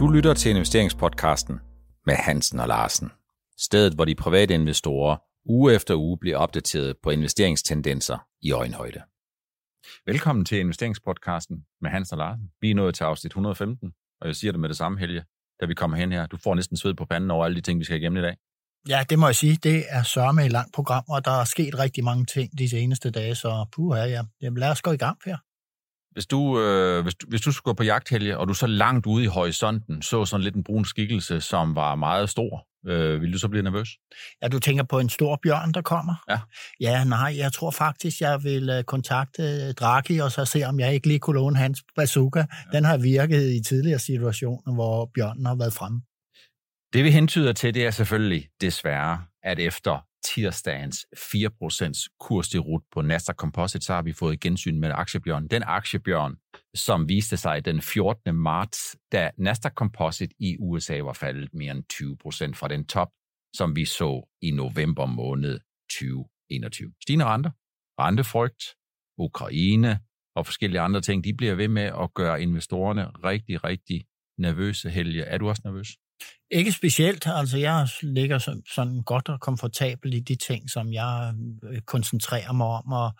Du lytter til investeringspodcasten med Hansen og Larsen. Stedet, hvor de private investorer uge efter uge bliver opdateret på investeringstendenser i øjenhøjde. Velkommen til investeringspodcasten med Hansen og Larsen. Vi er nået til afsnit 115, og jeg siger det med det samme, Helge, da vi kommer hen her. Du får næsten sved på panden over alle de ting, vi skal igennem i dag. Ja, det må jeg sige. Det er sørme et langt program, og der er sket rigtig mange ting de seneste dage, så puha, ja. Jamen, lad os gå i gang, Per. Hvis du, øh, hvis, du, hvis du skulle gå på jagt, Helge, og du så langt ude i horisonten så sådan lidt en brun skikkelse, som var meget stor, øh, vil du så blive nervøs? Ja, du tænker på en stor bjørn, der kommer? Ja. Ja, nej, jeg tror faktisk, jeg vil øh, kontakte Draghi, og så se, om jeg ikke lige kunne låne hans bazooka. Ja. Den har virket i tidligere situationer, hvor bjørnen har været fremme. Det vi hentyder til, det er selvfølgelig desværre, at efter tirsdagens 4% kursderut på Nasdaq Composite, så har vi fået gensyn med aktiebjørn. Den aktiebjørn, som viste sig den 14. marts, da Nasdaq Composite i USA var faldet mere end 20% fra den top, som vi så i november måned 2021. Stigende renter, rentefrygt, Ukraine og forskellige andre ting, de bliver ved med at gøre investorerne rigtig, rigtig nervøse. Helge, er du også nervøs? Ikke specielt. Altså, jeg ligger sådan godt og komfortabel i de ting, som jeg øh, koncentrerer mig om, og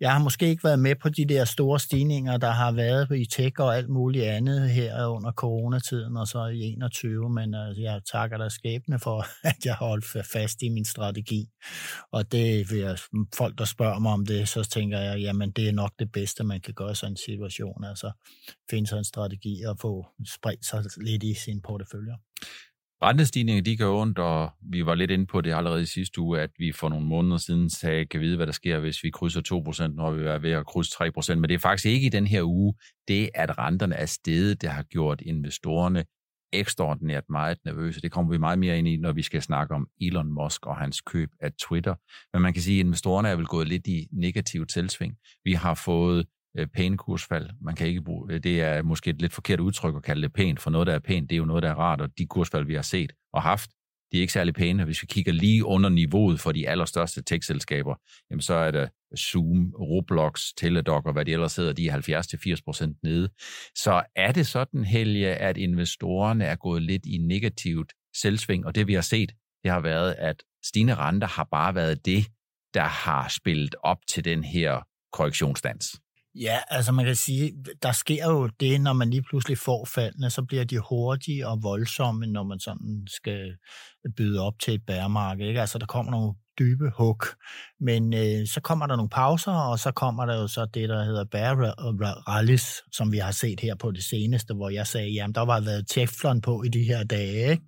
jeg har måske ikke været med på de der store stigninger, der har været i tech og alt muligt andet her under coronatiden og så i 21, men altså, jeg takker dig skæbne for, at jeg har holdt fast i min strategi. Og det vil jeg, mm, folk, der spørger mig om det, så tænker jeg, jamen det er nok det bedste, man kan gøre i sådan en situation, altså finde sig en strategi og få spredt sig lidt i sin portefølje. Rentestigninger, de gør ondt, og vi var lidt inde på det allerede i sidste uge, at vi for nogle måneder siden sagde, kan vide, hvad der sker, hvis vi krydser 2%, når vi er ved at krydse 3%. Men det er faktisk ikke i den her uge, det at renterne er steget, der har gjort investorerne ekstraordinært meget nervøse. Det kommer vi meget mere ind i, når vi skal snakke om Elon Musk og hans køb af Twitter. Men man kan sige, at investorerne er vel gået lidt i negativt tilsving. Vi har fået Øh, pæne kursfald. Man kan ikke bruge, øh, det er måske et lidt forkert udtryk at kalde det pænt, for noget, der er pænt, det er jo noget, der er rart, og de kursfald, vi har set og haft, de er ikke særlig pæne. Hvis vi kigger lige under niveauet for de allerstørste tech-selskaber, jamen så er det Zoom, Roblox, Teladoc og hvad de ellers hedder, de er 70-80% nede. Så er det sådan, Helge, at investorerne er gået lidt i negativt selvsving, og det vi har set, det har været, at stigende renter har bare været det, der har spillet op til den her korrektionsdans. Ja, altså man kan sige, der sker jo det, når man lige pludselig får faldene, så bliver de hurtige og voldsomme, når man sådan skal byde op til et bæremarked. Ikke? Altså der kommer nogle dybe hug, men øh, så kommer der nogle pauser, og så kommer der jo så det, der hedder bear rallies, som vi har set her på det seneste, hvor jeg sagde, jamen der var været teflon på i de her dage, ikke?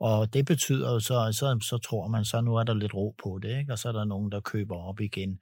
og det betyder jo så, så, så tror man, så nu er der lidt ro på det, ikke? og så er der nogen, der køber op igen.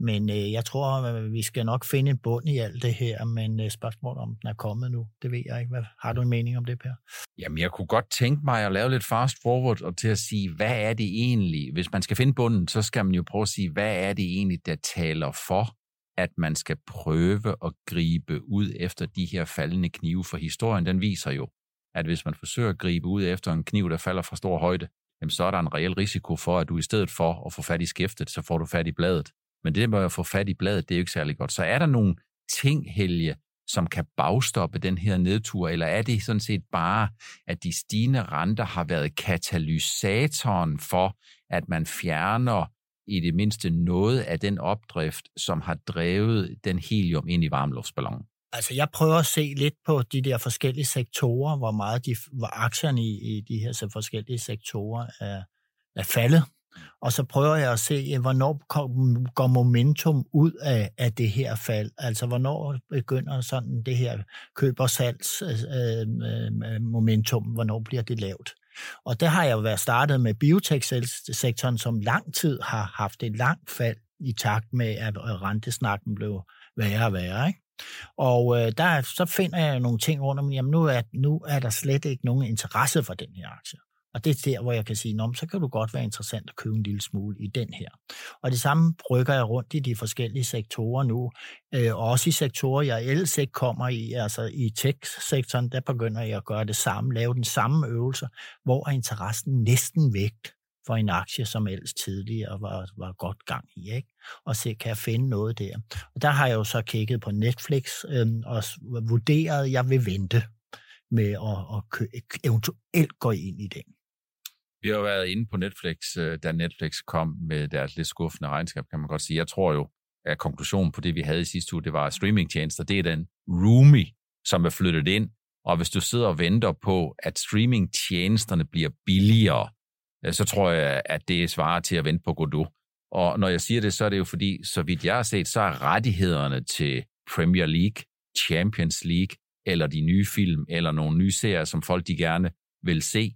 Men øh, jeg tror, at vi skal nok finde en bund i alt det her, men øh, spørgsmålet om den er kommet nu, det ved jeg ikke. Hvad, har du en mening om det, Per? Jamen, jeg kunne godt tænke mig at lave lidt fast forward og til at sige, hvad er det egentlig? Hvis man skal finde bunden, så skal man jo prøve at sige, hvad er det egentlig, der taler for, at man skal prøve at gribe ud efter de her faldende knive, for historien den viser jo, at hvis man forsøger at gribe ud efter en kniv, der falder fra stor højde, jamen så er der en reel risiko for, at du i stedet for at få fat i skæftet, så får du fat i bladet. Men det med at få fat i bladet, det er jo ikke særlig godt. Så er der nogle ting, Helge, som kan bagstoppe den her nedtur, eller er det sådan set bare, at de stigende renter har været katalysatoren for, at man fjerner i det mindste noget af den opdrift, som har drevet den helium ind i varmluftsballonen? Altså, jeg prøver at se lidt på de der forskellige sektorer, hvor meget de, hvor aktierne i, i de her så forskellige sektorer er, er faldet og så prøver jeg at se, hvornår går momentum ud af, af det her fald. Altså, hvornår begynder sådan det her køb- og salgs øh, øh, momentum, hvornår bliver det lavt. Og der har jeg jo været startet med biotech-sektoren, som lang tid har haft et langt fald i takt med, at rentesnakken blev værre og værre. Ikke? Og øh, der, så finder jeg nogle ting rundt om, jamen nu er, nu er der slet ikke nogen interesse for den her aktie. Og det er der, hvor jeg kan sige, så kan du godt være interessant at købe en lille smule i den her. Og det samme brygger jeg rundt i de forskellige sektorer nu. Øh, også i sektorer, jeg ellers ikke kommer i, altså i tech-sektoren, der begynder jeg at gøre det samme, lave den samme øvelse, hvor er interessen næsten væk for en aktie, som ellers tidligere var, var godt gang i. Ikke? Og se, kan jeg finde noget der? Og der har jeg jo så kigget på Netflix øh, og vurderet, at jeg vil vente med at, at kø, eventuelt gå ind i den. Vi har jo været inde på Netflix, øh, da Netflix kom med deres lidt skuffende regnskab, kan man godt sige. Jeg tror jo, at konklusionen på det, vi havde i sidste uge, det var streamingtjenester. Det er den Roomy, som er flyttet ind. Og hvis du sidder og venter på, at streamingtjenesterne bliver billigere, øh, så tror jeg, at det svarer til at vente på Godot. Og når jeg siger det, så er det jo fordi, så vidt jeg har set, så er rettighederne til Premier League, Champions League, eller de nye film, eller nogle nye serier, som folk de gerne vil se,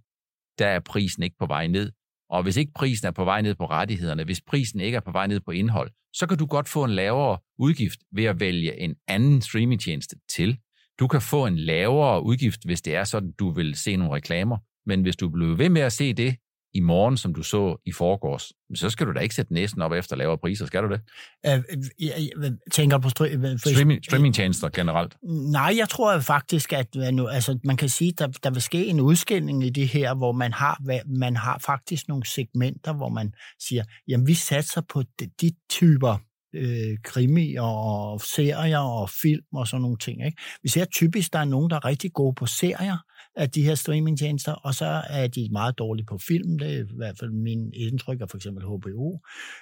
der er prisen ikke på vej ned. Og hvis ikke prisen er på vej ned på rettighederne, hvis prisen ikke er på vej ned på indhold, så kan du godt få en lavere udgift ved at vælge en anden streamingtjeneste til. Du kan få en lavere udgift, hvis det er sådan, du vil se nogle reklamer. Men hvis du bliver ved med at se det, i morgen, som du så i forgårs, så skal du da ikke sætte næsten op efter lavere priser, skal du det? Jeg, jeg, jeg tænker på streaming, streamingtjenester generelt. Nej, jeg tror faktisk, at altså, man kan sige, at der, der vil ske en udskilning i det her, hvor man har, man har faktisk nogle segmenter, hvor man siger, jamen vi satser på de, de typer øh, krimi og serier og film og sådan nogle ting. Ikke? Vi ser typisk, der er nogen, der er rigtig gode på serier, af de her streamingtjenester, og så er de meget dårlige på film, det er i hvert fald min indtryk af for eksempel HBO.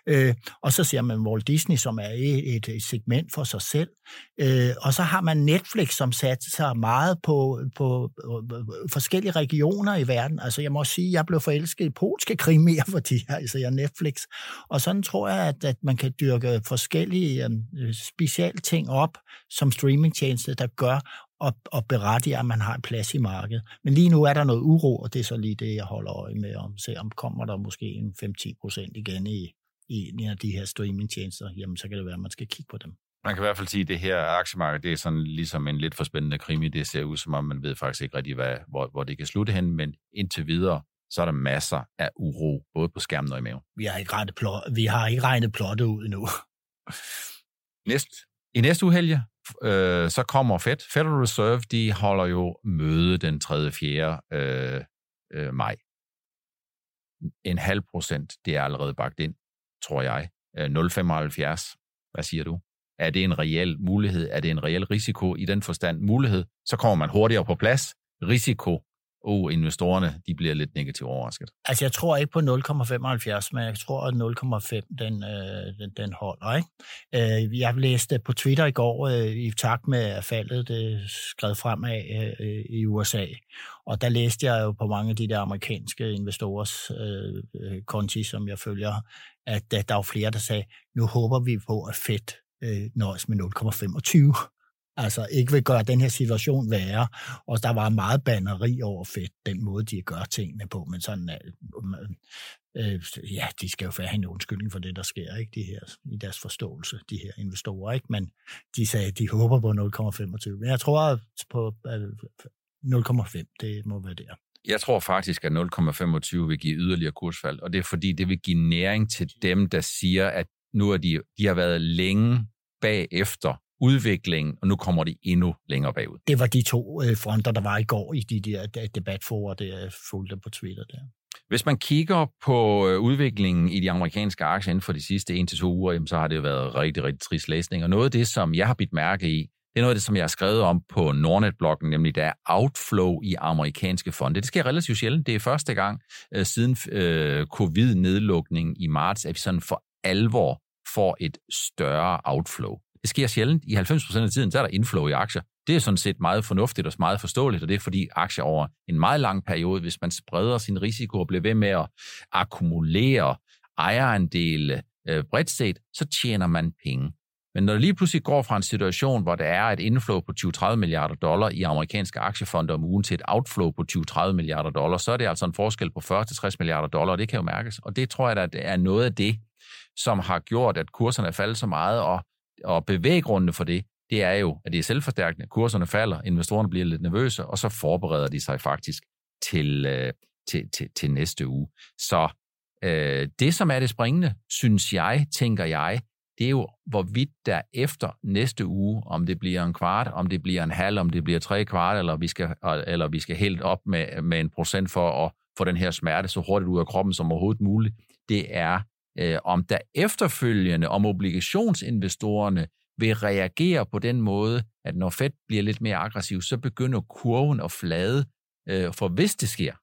Øh, og så ser man Walt Disney, som er et, et segment for sig selv. Øh, og så har man Netflix, som satte sig meget på, på, på forskellige regioner i verden. Altså jeg må sige, jeg blev forelsket i polske krimier, fordi altså, jeg er Netflix. Og sådan tror jeg, at, at man kan dyrke forskellige øh, specialting op som streamingtjeneste, der gør, og, og berettiger, at man har en plads i markedet. Men lige nu er der noget uro, og det er så lige det, jeg holder øje med, om se om kommer der måske en 5-10 procent igen i, i en af de her streamingtjenester, jamen så kan det være, at man skal kigge på dem. Man kan i hvert fald sige, at det her aktiemarked, det er sådan ligesom en lidt for spændende krimi. Det ser ud som om, man ved faktisk ikke rigtig, hvad, hvor, hvor det kan slutte hen, men indtil videre, så er der masser af uro, både på skærmen og i maven. Vi har ikke regnet, plot, vi har ikke regnet plottet ud endnu. Næst, I næste uge, Helge, øh, så kommer Fed. Federal Reserve, de holder jo møde den 3. 4. Øh, øh, maj. En halv procent, det er allerede bagt ind, tror jeg. Øh, 0,75. Hvad siger du? Er det en reel mulighed? Er det en reel risiko i den forstand? Mulighed, så kommer man hurtigere på plads. Risiko, oh, investorerne, de bliver lidt negativt overrasket. Altså, jeg tror ikke på 0,75, men jeg tror, at 0,5, den, øh, den, den holder, ikke? Øh, jeg læste på Twitter i går, øh, i takt med at faldet det skred fremad øh, i USA, og der læste jeg jo på mange af de der amerikanske investorers øh, øh, konti, som jeg følger, at der var flere, der sagde, nu håber vi på, at Fed øh, nøjes med 0,25 altså ikke vil gøre den her situation værre. Og der var meget banneri over fedt, den måde, de gør tingene på, men sådan, øh, øh ja, de skal jo have en undskyldning for det, der sker, ikke, de her, i deres forståelse, de her investorer, ikke, men de sagde, at de håber på 0,25, men jeg tror på øh, 0,5, det må være der. Jeg tror faktisk, at 0,25 vil give yderligere kursfald, og det er fordi, det vil give næring til dem, der siger, at nu er de, de har været længe bagefter udviklingen, og nu kommer de endnu længere bagud. Det var de to øh, fronter, der var i går i de der debatforer, der fulgte på Twitter der. Hvis man kigger på øh, udviklingen i de amerikanske aktier inden for de sidste 1-2 uger, jamen, så har det jo været rigtig, rigtig trist læsning. Og noget af det, som jeg har bidt mærke i, det er noget af det, som jeg har skrevet om på Nordnet-bloggen, nemlig der er outflow i amerikanske fonde. Det sker relativt sjældent. Det er første gang øh, siden øh, covid-nedlukningen i marts, at vi sådan for alvor får et større outflow. Det sker sjældent. I 90% af tiden, så er der inflow i aktier. Det er sådan set meget fornuftigt og meget forståeligt, og det er fordi aktier over en meget lang periode, hvis man spreder sin risiko og bliver ved med at akkumulere ejerandele øh, bredt set, så tjener man penge. Men når det lige pludselig går fra en situation, hvor der er et inflow på 20-30 milliarder dollar i amerikanske aktiefonder om ugen til et outflow på 20-30 milliarder dollar, så er det altså en forskel på 40-60 milliarder dollar, og det kan jo mærkes. Og det tror jeg, at det er noget af det, som har gjort, at kurserne er faldet så meget, og og bevæggrundene for det, det er jo, at det er selvforstærkende. Kurserne falder, investorerne bliver lidt nervøse, og så forbereder de sig faktisk til, øh, til, til, til næste uge. Så øh, det, som er det springende, synes jeg, tænker jeg, det er jo, hvorvidt der efter næste uge, om det bliver en kvart, om det bliver en halv, om det bliver tre kvart, eller vi skal, eller vi skal helt op med, med en procent for at få den her smerte så hurtigt ud af kroppen som overhovedet muligt, det er øh, om der efterfølgende, om obligationsinvestorerne vil reagere på den måde, at når Fed bliver lidt mere aggressiv, så begynder kurven at flade. Øh, for hvis det sker,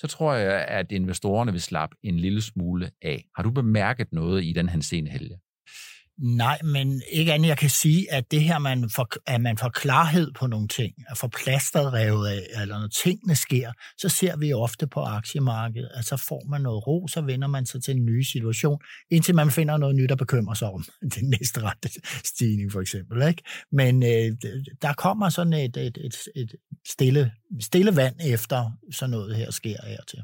så tror jeg, at investorerne vil slappe en lille smule af. Har du bemærket noget i den henseende, Helge? Nej, men ikke andet jeg kan sige, at det her, man får, at man får klarhed på nogle ting, at få plasteret revet af, eller når tingene sker, så ser vi ofte på aktiemarkedet, at så får man noget ro, så vender man sig til en ny situation, indtil man finder noget nyt at bekymre sig om. Den næste rette stigning for eksempel. Ikke? Men øh, der kommer sådan et, et, et, et stille, stille vand efter sådan noget her sker her til.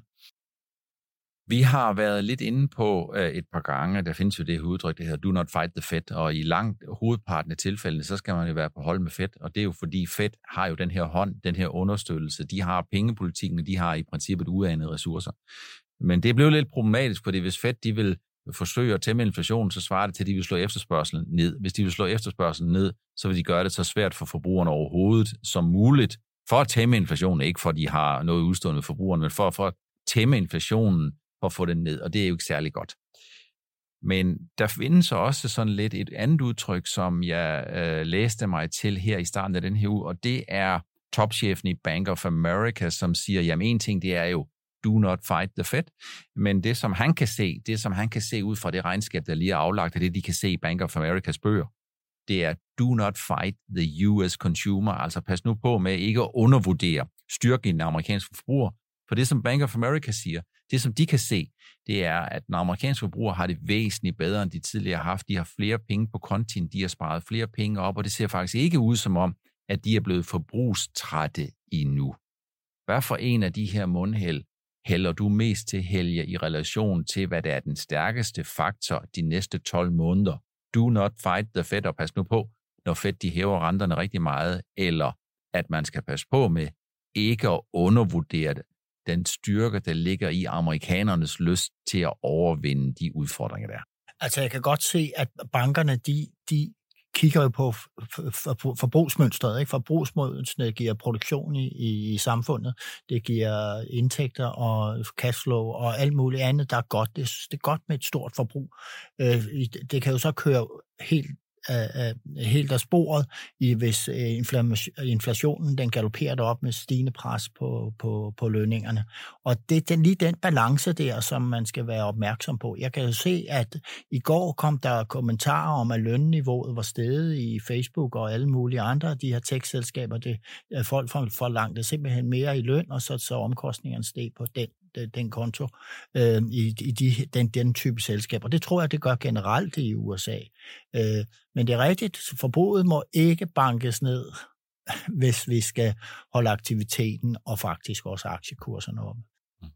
Vi har været lidt inde på øh, et par gange, der findes jo det udtryk, det hedder do not fight the Fed, og i langt hovedparten af tilfældene, så skal man jo være på hold med Fed, og det er jo fordi Fed har jo den her hånd, den her understøttelse, de har pengepolitikken, de har i princippet uanede ressourcer. Men det blev lidt problematisk, fordi hvis Fed de vil forsøge at tæmme inflationen, så svarer det til, at de vil slå efterspørgselen ned. Hvis de vil slå efterspørgselen ned, så vil de gøre det så svært for forbrugerne overhovedet som muligt, for at tæmme inflationen, ikke for at de har noget udstående forbrugerne, men for, for at tæmme inflationen for at få den ned, og det er jo ikke særlig godt. Men der findes også sådan lidt et andet udtryk, som jeg øh, læste mig til her i starten af den her uge, og det er topchefen i Bank of America, som siger, jamen en ting, det er jo, do not fight the Fed, men det som han kan se, det som han kan se ud fra det regnskab, der lige er aflagt, og det de kan se i Bank of Americas bøger, det er do not fight the US consumer, altså pas nu på med ikke at undervurdere styrken i den amerikanske forbruger, for det som Bank of America siger, det, som de kan se, det er, at den amerikanske forbruger har det væsentligt bedre, end de tidligere har haft. De har flere penge på kontien, de har sparet flere penge op, og det ser faktisk ikke ud som om, at de er blevet forbrugstrætte endnu. Hvad for en af de her mundhæld hælder du mest til, Helge, i relation til, hvad der er den stærkeste faktor de næste 12 måneder? Do not fight the Fed, og pas nu på, når Fed de hæver renterne rigtig meget, eller at man skal passe på med ikke at undervurdere det, den styrke, der ligger i amerikanernes lyst til at overvinde de udfordringer der? Altså, jeg kan godt se, at bankerne, de, de kigger jo på forbrugsmønstret. Ikke? Forbrugsmønstret giver produktion i, i, i samfundet, det giver indtægter og cashflow og alt muligt andet, der er godt. Det, det er godt med et stort forbrug. Øh, det kan jo så køre helt af, helt af sporet, i, hvis øh, inflationen den galopperer op med stigende pres på, på, på lønningerne. Og det er den, lige den balance der, som man skal være opmærksom på. Jeg kan jo se, at i går kom der kommentarer om, at lønniveauet var steget i Facebook og alle mulige andre de her tech-selskaber. Det, øh, folk forlangte simpelthen mere i løn, og så, så omkostningerne steg på den Øh, den konto øh, i, i de, den, den type selskaber. Det tror jeg, det gør generelt i USA. Øh, men det er rigtigt, forbruget må ikke bankes ned, hvis vi skal holde aktiviteten og faktisk også aktiekurserne oppe. Mm.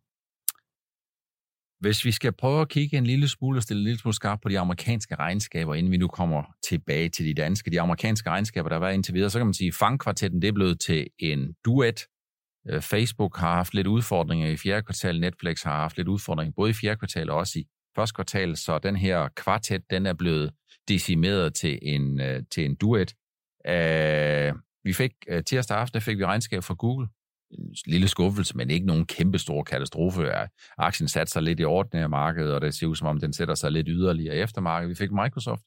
Hvis vi skal prøve at kigge en lille smule og stille en lille smule skarp på de amerikanske regnskaber, inden vi nu kommer tilbage til de danske, de amerikanske regnskaber, der har været indtil videre, så kan man sige, at fangkvartetten det er blevet til en duet, Øh, Øh, Facebook har haft lidt udfordringer i fjerde kvartal, Netflix har haft lidt udfordringer både i fjerde kvartal og også i første kvartal, så den her kvartet, den er blevet decimeret til en, øh, til en duet. Uh, vi fik tirsdag aften, der fik vi regnskab fra Google. En lille skuffelse, men ikke nogen kæmpe stor katastrofe. Aktien satte sig lidt i ordinære markedet, og det ser ud som om, den sætter sig lidt yderligere efter markedet. Vi fik Microsoft.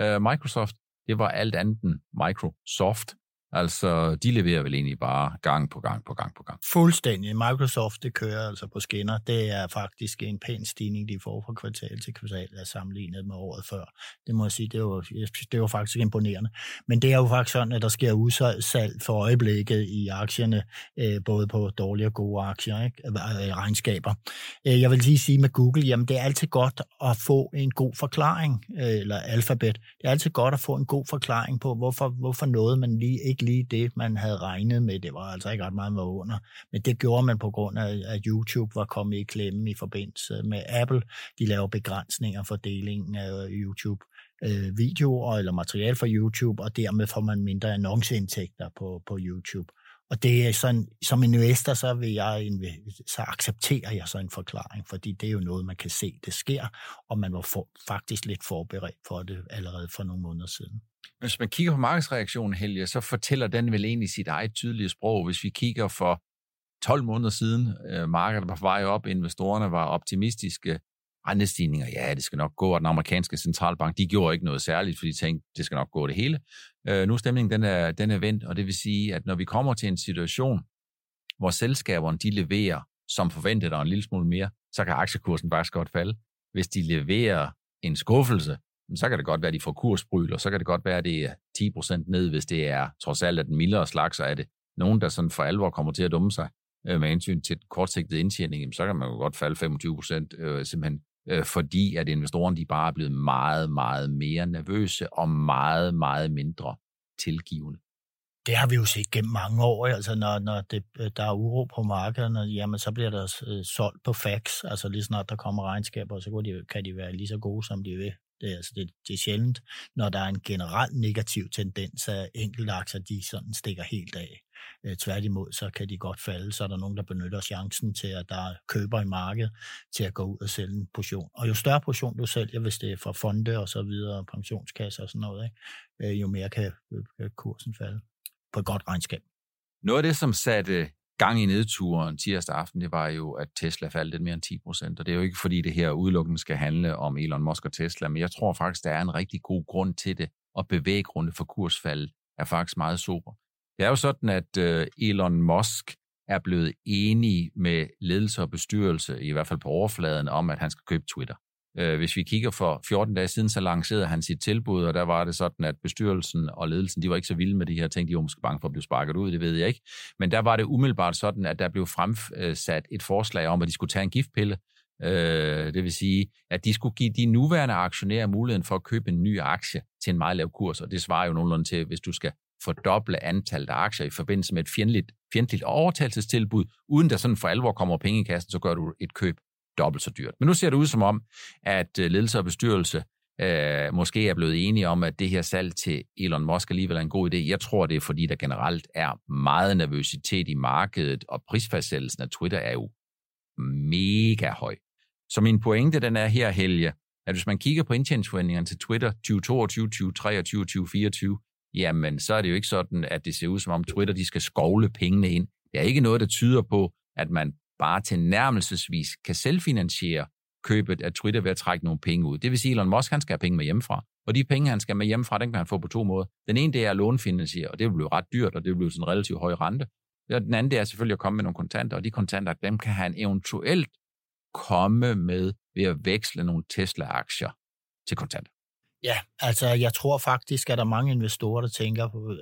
Uh, Microsoft, det var alt andet end Microsoft. Altså, de leverer vel egentlig bare gang på gang på gang på gang. Fuldstændig. Microsoft, det kører altså på skinner. Det er faktisk en pæn stigning, de får fra kvartal til kvartal, er sammenlignet med året før. Det må jeg sige, det var, det var faktisk imponerende. Men det er jo faktisk sådan, at der sker udsalg for øjeblikket i aktierne, øh, både på dårlige og gode aktier, ikke? Øh, regnskaber. Øh, jeg vil lige sige med Google, jamen det er altid godt at få en god forklaring, eller alfabet. Det er altid godt at få en god forklaring på, hvorfor, hvorfor noget man lige ikke ikke lige det, man havde regnet med. Det var altså ikke ret meget var under. Men det gjorde man på grund af, at YouTube var kommet i klemme i forbindelse med Apple. De laver begrænsninger for delingen af øh, YouTube øh, videoer eller materiale fra YouTube, og dermed får man mindre annonceindtægter på, på YouTube. Og det er sådan, som investor, så vil jeg, så accepterer jeg så en forklaring, fordi det er jo noget, man kan se, det sker, og man var for, faktisk lidt forberedt for det allerede for nogle måneder siden. Hvis man kigger på markedsreaktionen, Helge, så fortæller den vel egentlig sit eget tydelige sprog. Hvis vi kigger for 12 måneder siden, øh, markedet var på vej op, investorerne var optimistiske, rentestigninger, ja, det skal nok gå, og den amerikanske centralbank, de gjorde ikke noget særligt, fordi de tænkte, det skal nok gå det hele. Øh, nu stemningen, den er, den er vendt, og det vil sige, at når vi kommer til en situation, hvor selskaberne, de leverer som forventet og en lille smule mere, så kan aktiekursen faktisk godt falde. Hvis de leverer en skuffelse, så kan det godt være, at de får kursbryl, og så kan det godt være, at det er 10% ned, hvis det er trods alt at den mildere slags, så er det nogen, der sådan for alvor kommer til at dumme sig øh, med hensyn til kortsigtet indtjening, så kan man jo godt falde 25% øh, simpelthen øh, fordi at investorerne de bare er blevet meget, meget mere nervøse og meget, meget mindre tilgivende. Det har vi jo set gennem mange år, altså når, når det, øh, der er uro på markederne, jamen så bliver der øh, solgt på fax, altså lige snart der kommer regnskaber, så kan de, kan de være lige så gode, som de vil. Det, altså det, det er sjældent, når der er en generelt negativ tendens, at enkelte aktier de sådan stikker helt af. Øh, tværtimod, så kan de godt falde, så er der nogen, der benytter chancen til, at der er køber i markedet, til at gå ud og sælge en portion. Og jo større portion du sælger, hvis det er fra fonde og så videre, pensionskasser og sådan noget, ikke? Øh, jo mere øh, kan kursen falde på et godt regnskab. Noget af det, som satte gang i nedturen tirsdag aften, det var jo, at Tesla faldt lidt mere end 10 procent. Og det er jo ikke, fordi det her udelukkende skal handle om Elon Musk og Tesla, men jeg tror faktisk, der er en rigtig god grund til det, og bevæggrunde for kursfald er faktisk meget super. Det er jo sådan, at øh, Elon Musk er blevet enig med ledelse og bestyrelse, i hvert fald på overfladen, om, at han skal købe Twitter. Øh, hvis vi kigger for 14 dage siden, så lancerede han sit tilbud, og der var det sådan, at bestyrelsen og ledelsen, de var ikke så vilde med de her ting, de var måske bange for at blive sparket ud, det ved jeg ikke. Men der var det umiddelbart sådan, at der blev fremsat et forslag om, at de skulle tage en giftpille, Øh, det vil sige, at de skulle give de nuværende aktionærer muligheden for at købe en ny aktie til en meget lav kurs, og det svarer jo nogenlunde til, hvis du skal fordoble antallet af aktier i forbindelse med et fjendtligt, fjendtligt overtagelsestilbud, uden der sådan for alvor kommer penge i kassen, så gør du et køb dobbelt så dyrt. Men nu ser det ud som om, at øh, ledelse og bestyrelse øh, måske er blevet enige om, at det her salg til Elon Musk alligevel er en god idé. Jeg tror, det er fordi, der generelt er meget nervøsitet i markedet, og prisfastsættelsen af Twitter er jo mega høj. Så min pointe, den er her, Helge, at hvis man kigger på indtjeningsforventningerne til Twitter 2022, 2023, 2024, jamen så er det jo ikke sådan, at det ser ud som om Twitter de skal skovle pengene ind. Det er ikke noget, der tyder på, at man bare til nærmelsesvis kan selvfinansiere købet af Twitter ved at trække nogle penge ud. Det vil sige, at Elon Musk han skal have penge med hjemmefra. Og de penge, han skal med hjemmefra, den kan han få på to måder. Den ene, det er at lånefinansiere, og det vil blive ret dyrt, og det vil blive sådan en relativt høj rente. Og den anden, det er selvfølgelig at komme med nogle kontanter, og de kontanter, dem kan han eventuelt komme med ved at veksle nogle Tesla-aktier til kontanter. Ja, altså jeg tror faktisk, at der er mange investorer, der tænker på,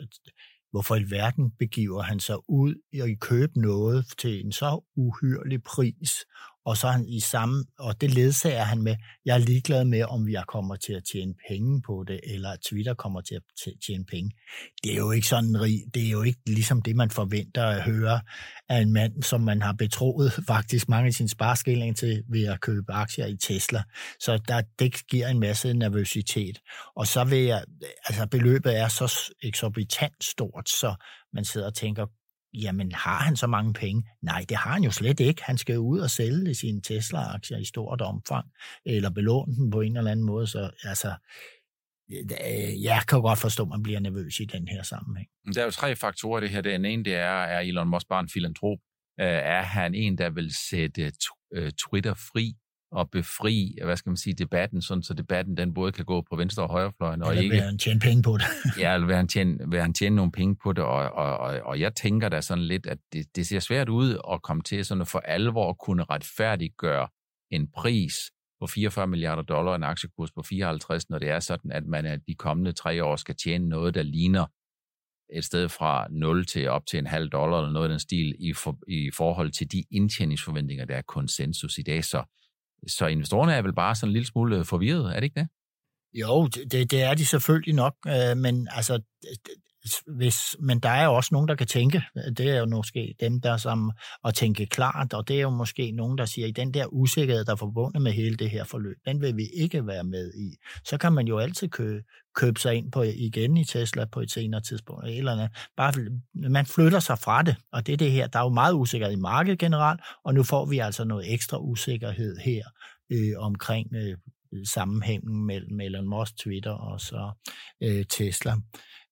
hvorfor i verden begiver han sig ud i at købe noget til en så uhyrlig pris, og så han i samme, og det ledsager han med, jeg er ligeglad med, om vi kommer til at tjene penge på det, eller at Twitter kommer til at tjene penge. Det er jo ikke sådan rig, det er jo ikke ligesom det, man forventer at høre af en mand, som man har betroet faktisk mange af sine sparskilling til ved at købe aktier i Tesla. Så der, det giver en masse nervøsitet. Og så vil jeg, altså beløbet er så eksorbitant stort, så man sidder og tænker, Jamen, har han så mange penge? Nej, det har han jo slet ikke. Han skal jo ud og sælge sine Tesla-aktier i stort omfang, eller belåne dem på en eller anden måde. Så altså, øh, jeg kan godt forstå, at man bliver nervøs i den her sammenhæng. Der er jo tre faktorer det her. Den ene, det er, er Elon Musk bare en filantrop? Øh, er han en, der vil sætte øh, Twitter fri at befri, hvad skal man sige, debatten, sådan så debatten den både kan gå på venstre og højrefløjen. Og ikke, vil han tjene penge på det? ja, eller vil han tjene, vil han tjene nogle penge på det, og, og, og, og jeg tænker da sådan lidt, at det, det ser svært ud at komme til sådan at for alvor at kunne retfærdiggøre en pris på 44 milliarder dollar, en aktiekurs på 54, når det er sådan, at man de kommende tre år skal tjene noget, der ligner et sted fra 0 til op til en halv dollar eller noget af den stil i, for, i forhold til de indtjeningsforventninger, der er konsensus i dag. Så så investorerne er vel bare sådan en lille smule øh, forvirret, er det ikke det? Jo, det, det er de selvfølgelig nok, øh, men altså, hvis, men der er jo også nogen, der kan tænke. Det er jo måske dem, der som at tænke klart, og det er jo måske nogen, der siger, at den der usikkerhed, der er forbundet med hele det her forløb, den vil vi ikke være med i. Så kan man jo altid købe, købe sig ind på igen i Tesla på et senere tidspunkt. Eller andet. Bare, man flytter sig fra det, og det er det her. Der er jo meget usikkerhed i markedet generelt, og nu får vi altså noget ekstra usikkerhed her øh, omkring øh, sammenhængen mellem Elon Musk, Twitter og så øh, Tesla.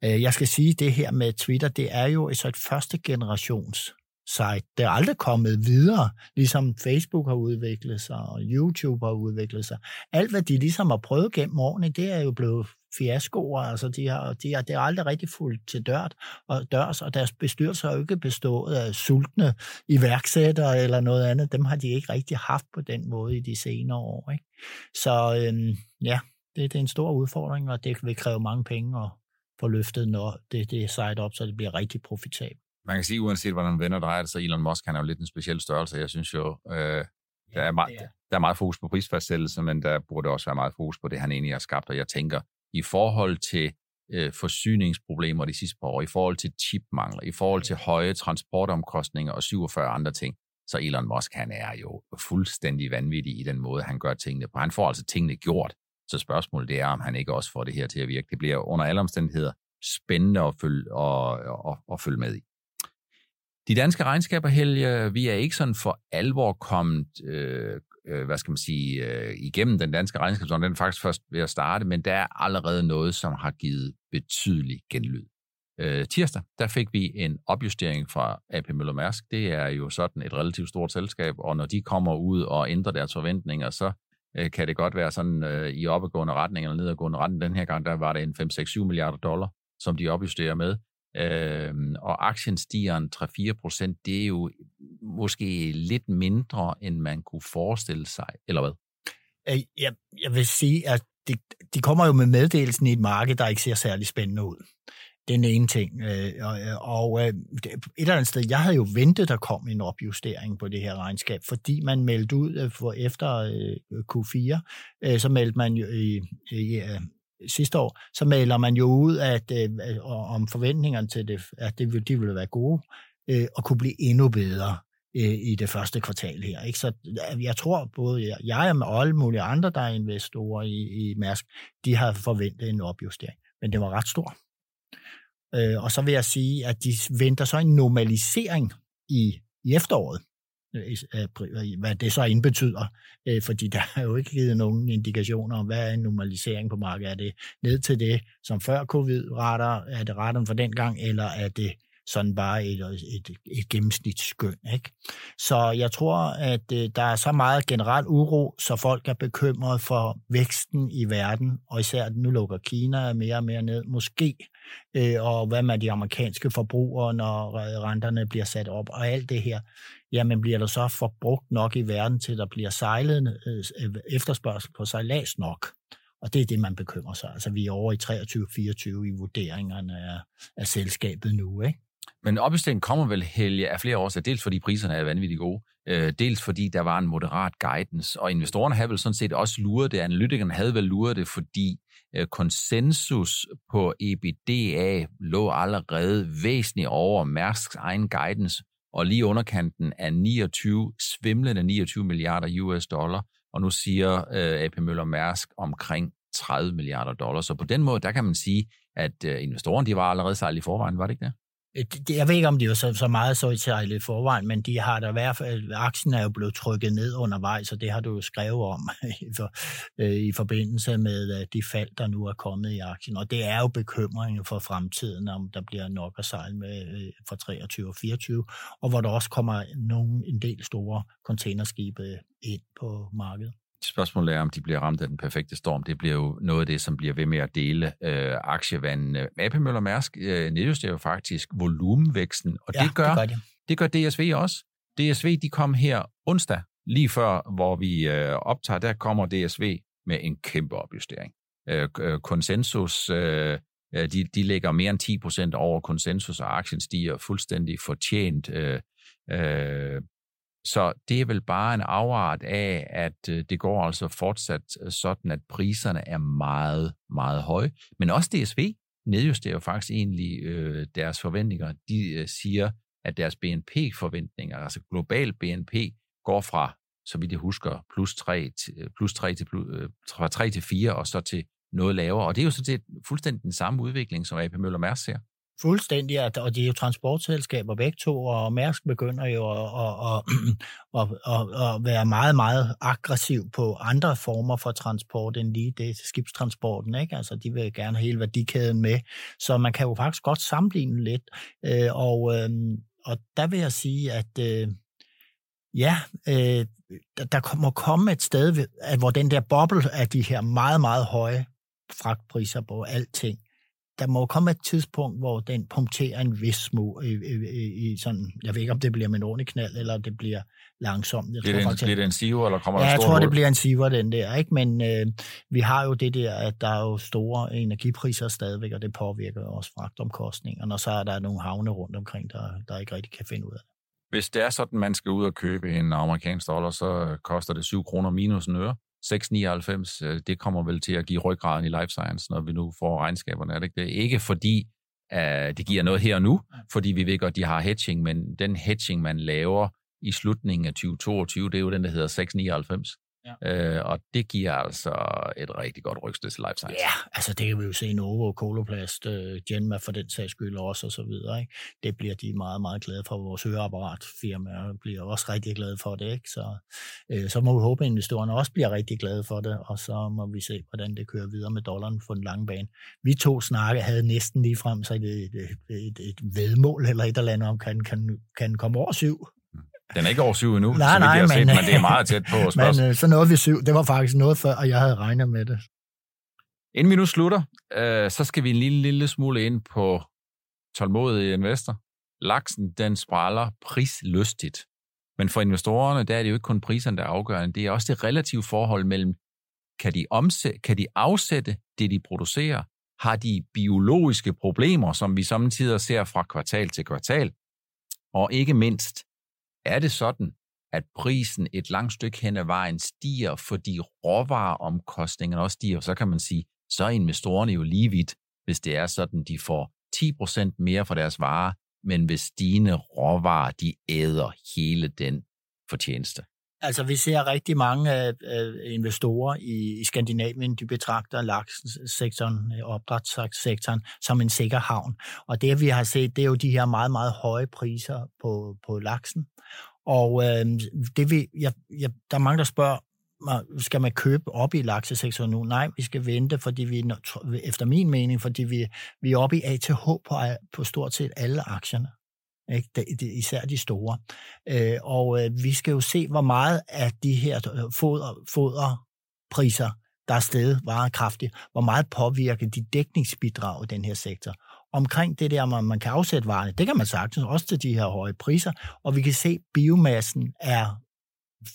Øh, jeg skal sige, det her med Twitter, det er jo så et første generations site. Det er aldrig kommet videre, ligesom Facebook har udviklet sig, og YouTube har udviklet sig. Alt, hvad de ligesom har prøvet gennem årene, det er jo blevet fiaskoer. Altså, de har, de har, det er aldrig rigtig fuldt til dørt og dørs, og deres bestyrelser har jo ikke bestået af sultne iværksættere eller noget andet. Dem har de ikke rigtig haft på den måde i de senere år. Ikke? Så øhm, ja, det, det er en stor udfordring, og det vil kræve mange penge at få løftet, når det, det er sejt op, så det bliver rigtig profitabelt. Man kan sige, uanset hvordan venner drejer det, så Elon Musk han er jo lidt en speciel størrelse. Jeg synes jo, øh, der, er meget, der er meget fokus på prisfastsættelse, men der burde også være meget fokus på det, han egentlig har skabt. Og jeg tænker, i forhold til øh, forsyningsproblemer de sidste par år, i forhold til chipmangler, i forhold til høje transportomkostninger og 47 andre ting, så Elon Musk, han er jo fuldstændig vanvittig i den måde, han gør tingene på. Han får altså tingene gjort. Så spørgsmålet det er, om han ikke også får det her til at virke. Det bliver under alle omstændigheder spændende at følge, og, og, og følge med i. De danske regnskaber, Helge, vi er ikke sådan for alvor kommet, øh, øh, hvad skal man sige, øh, igennem den danske regnskab, Den er faktisk først ved at starte, men der er allerede noget, som har givet betydelig genlyd. Øh, tirsdag, der fik vi en opjustering fra AP Møller Mærsk. Det er jo sådan et relativt stort selskab, og når de kommer ud og ændrer deres forventninger, så øh, kan det godt være sådan øh, i opadgående retning eller nedadgående retning. Den her gang, der var det en 5-6-7 milliarder dollar, som de opjusterer med. Øh, og aktien stiger en 3-4 procent. Det er jo måske lidt mindre, end man kunne forestille sig, eller hvad? Øh, jeg, jeg vil sige, at de, de kommer jo med meddelelsen i et marked, der ikke ser særlig spændende ud. Den ene ting. Øh, og, og øh, et eller andet sted, jeg havde jo ventet, der kom en opjustering på det her regnskab, fordi man meldte ud øh, for efter øh, Q4, øh, så meldte man jo i, i sidste år, så melder man jo ud, at om forventningerne til det, at det, de ville være gode, og kunne blive endnu bedre i det første kvartal her. Ikke? Så jeg tror, både jeg og alle mulige andre, der er investorer i, i Mærsk, de har forventet en opjustering, men det var ret stor. Øh, og så vil jeg sige, at de venter så en normalisering i, i efteråret, øh, hvad det så indbetyder, øh, fordi der er jo ikke givet nogen indikationer om, hvad er en normalisering på markedet. Er det ned til det, som før covid-retter, er det retten for den gang, eller er det sådan bare et, et, et gennemsnitsskøn. Ikke? Så jeg tror, at øh, der er så meget generel uro, så folk er bekymret for væksten i verden, og især nu lukker Kina mere og mere ned, måske, øh, og hvad med de amerikanske forbrugere, når renterne bliver sat op, og alt det her. Jamen bliver der så forbrugt nok i verden til, at der bliver sejlet øh, øh efterspørgsel på sejlads nok? Og det er det, man bekymrer sig. Altså, vi er over i 23-24 i vurderingerne af, af selskabet nu, ikke? Men opjusteringen kommer vel, Helge, af flere årsager. Dels fordi priserne er vanvittigt gode, øh, dels fordi der var en moderat guidance, og investorerne havde vel sådan set også luret det. Analytikerne havde vel luret det, fordi øh, konsensus på EBITDA lå allerede væsentligt over Mærsks egen guidance, og lige underkanten af 29, svimlende 29 milliarder US dollar, og nu siger øh, AP Møller Mærsk omkring 30 milliarder dollar. Så på den måde, der kan man sige, at øh, investorerne de var allerede sejlet i forvejen, var det ikke det? Øh, jeg ved ikke, om de er så, så meget så i i forvejen, men de har da i hvert fald, aktien er jo blevet trykket ned undervejs, og det har du jo skrevet om i, for, øh, i forbindelse med øh, de fald, der nu er kommet i aktien. Og det er jo bekymringen for fremtiden, om der bliver nok at sejle med øh, for 23 og 24, og hvor der også kommer nogle, en del store containerskibe ind på markedet. Spørgsmålet er, om de bliver ramt af den perfekte storm. Det bliver jo noget af det, som bliver ved med at dele øh, aktievandene. AP Møller Mærsk øh, nedjusterer jo faktisk volumenvæksten, og ja, det, gør, det, gør de. det gør DSV også. DSV de kom her onsdag, lige før, hvor vi øh, optager, der kommer DSV med en kæmpe opjustering. Øh, øh konsensus, øh, øh, de, de ligger mere end 10 procent over konsensus, og aktien stiger fuldstændig fortjent. Øh, øh, så det er vel bare en afart af, at øh, det går altså fortsat øh, sådan, at priserne er meget, meget høje. Men også DSV nedjusterer jo faktisk egentlig øh, deres forventninger. De øh, siger, at deres BNP-forventninger, altså global BNP, går fra, så vidt jeg husker, plus 3 til, øh, plus 3 til, plus, fra 3 til 4 og så til noget lavere. Og det er jo sådan set fuldstændig den samme udvikling, som AP Møller Mærsk ser. Fuldstændig, og de er jo transportselskaber begge to, og Mærsk begynder jo at, at, at, at, at være meget, meget aggressiv på andre former for transport end lige det skibstransporten. Ikke? Altså, de vil gerne have hele værdikæden med, så man kan jo faktisk godt sammenligne lidt. Øh, og, øhm, og der vil jeg sige, at øh, ja, øh, der må komme et sted, hvor den der boble af de her meget, meget høje fragtpriser på alting, der må komme et tidspunkt, hvor den punkterer en vis små i, i, i sådan, jeg ved ikke, om det bliver med en ordentlig knald, eller det bliver langsomt. Jeg bliver, tror, det en, bliver det en siver, eller kommer ja, der jeg tror, hul? det bliver en siver, den der, ikke? Men øh, vi har jo det der, at der er jo store energipriser stadigvæk, og det påvirker også fragtomkostninger, og så er der nogle havne rundt omkring, der, der ikke rigtig kan finde ud af det. Hvis det er sådan, man skal ud og købe en amerikansk dollar, så koster det 7 kroner minus en øre. 6,99, øh, det kommer vel til at give ryggraden i life science, når vi nu får regnskaberne, er det ikke det? Ikke fordi uh, det giver noget her og nu, fordi vi ved godt, de har hedging, men den hedging, man laver i slutningen af 2022, det er jo den, der hedder 6,99. Ja. Øh, og det giver altså et rigtig godt rygstød til life science. Ja, altså det kan vi jo se Novo, Coloplast, uh, Genma for den sags skyld også og så videre. Ikke? Det bliver de meget, meget glade for. Vores høreapparatfirma bliver også rigtig glade for det. Ikke? Så, uh, så må vi håbe, at investorerne også bliver rigtig glade for det, og så må vi se, hvordan det kører videre med dollaren på den lange bane. Vi to snakke havde næsten lige frem så et, et, et, et vedmål eller et eller andet om, kan, kan, kan komme over syv. Den er ikke over syv endnu, nej, nej, men, set, men det er meget tæt på. men øh, så nåede vi syv. Det var faktisk noget før, og jeg havde regnet med det. Inden vi nu slutter, øh, så skal vi en lille, lille smule ind på tålmodige investor. Laksen, den spræller prislystigt. Men for investorerne, der er det jo ikke kun priserne, der er afgørende. Det er også det relative forhold mellem, kan de, omsætte, kan de afsætte det, de producerer? Har de biologiske problemer, som vi samtidig ser fra kvartal til kvartal? Og ikke mindst, er det sådan, at prisen et langt stykke hen ad vejen stiger, fordi råvareomkostningerne også stiger, så kan man sige, så er investorerne jo lige vidt, hvis det er sådan, de får 10% mere for deres varer, men hvis stigende råvarer, de æder hele den fortjeneste. Altså, vi ser rigtig mange øh, øh, investorer i, i Skandinavien, de betragter lakssektoren, øh, opdrætssektoren, som en sikker havn. Og det, vi har set, det er jo de her meget, meget høje priser på, på laksen. Og øh, det vi, jeg, jeg, der er mange, der spørger, skal man købe op i laksesektoren nu? Nej, vi skal vente, fordi vi, efter min mening, fordi vi, vi er oppe i ATH på, på stort set alle aktierne. Ikke? Især de store. Øh, og øh, vi skal jo se, hvor meget af de her øh, foder, foderpriser, der er stedet meget kraftigt, hvor meget påvirker de dækningsbidrag i den her sektor. Omkring det der, man, man kan afsætte varerne, det kan man sagtens også til de her høje priser, og vi kan se, at biomassen er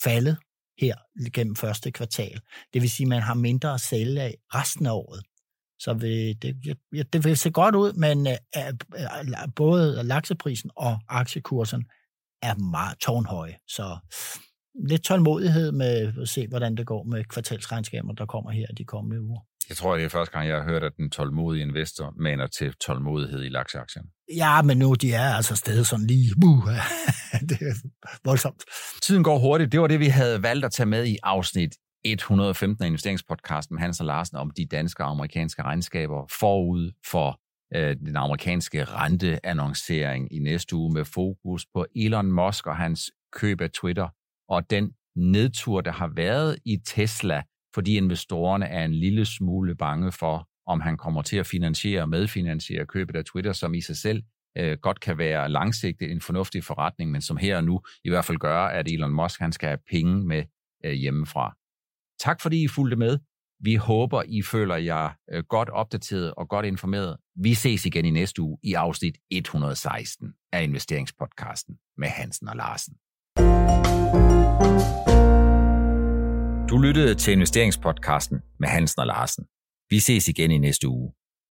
faldet her gennem første kvartal. Det vil sige, at man har mindre at sælge af resten af året. Så vil det, det vil se godt ud, men uh, både lakseprisen og aktiekursen er meget tårnhøje. Så lidt tålmodighed med at se, hvordan det går med kvartalsregnskaber, der kommer her de kommende uger. Jeg tror, det er første gang, jeg har hørt, at den tålmodige investor maner til tålmodighed i lakseaktien. Ja, men nu de er altså stadig sådan lige... Uh, det er voldsomt. Tiden går hurtigt. Det var det, vi havde valgt at tage med i afsnit 115 af investeringspodcasten med Hans og Larsen om de danske og amerikanske regnskaber forud for øh, den amerikanske renteannoncering i næste uge med fokus på Elon Musk og hans køb af Twitter og den nedtur, der har været i Tesla, fordi investorerne er en lille smule bange for, om han kommer til at finansiere og medfinansiere købet af Twitter, som i sig selv øh, godt kan være langsigtet en fornuftig forretning, men som her og nu i hvert fald gør, at Elon Musk han skal have penge med øh, hjemmefra. Tak fordi I fulgte med. Vi håber, I føler jer øh, godt opdateret og godt informeret. Vi ses igen i næste uge i afsnit 116 af investeringspodcasten med Hansen og Larsen. Du lyttede til investeringspodcasten med Hansen og Larsen. Vi ses igen i næste uge.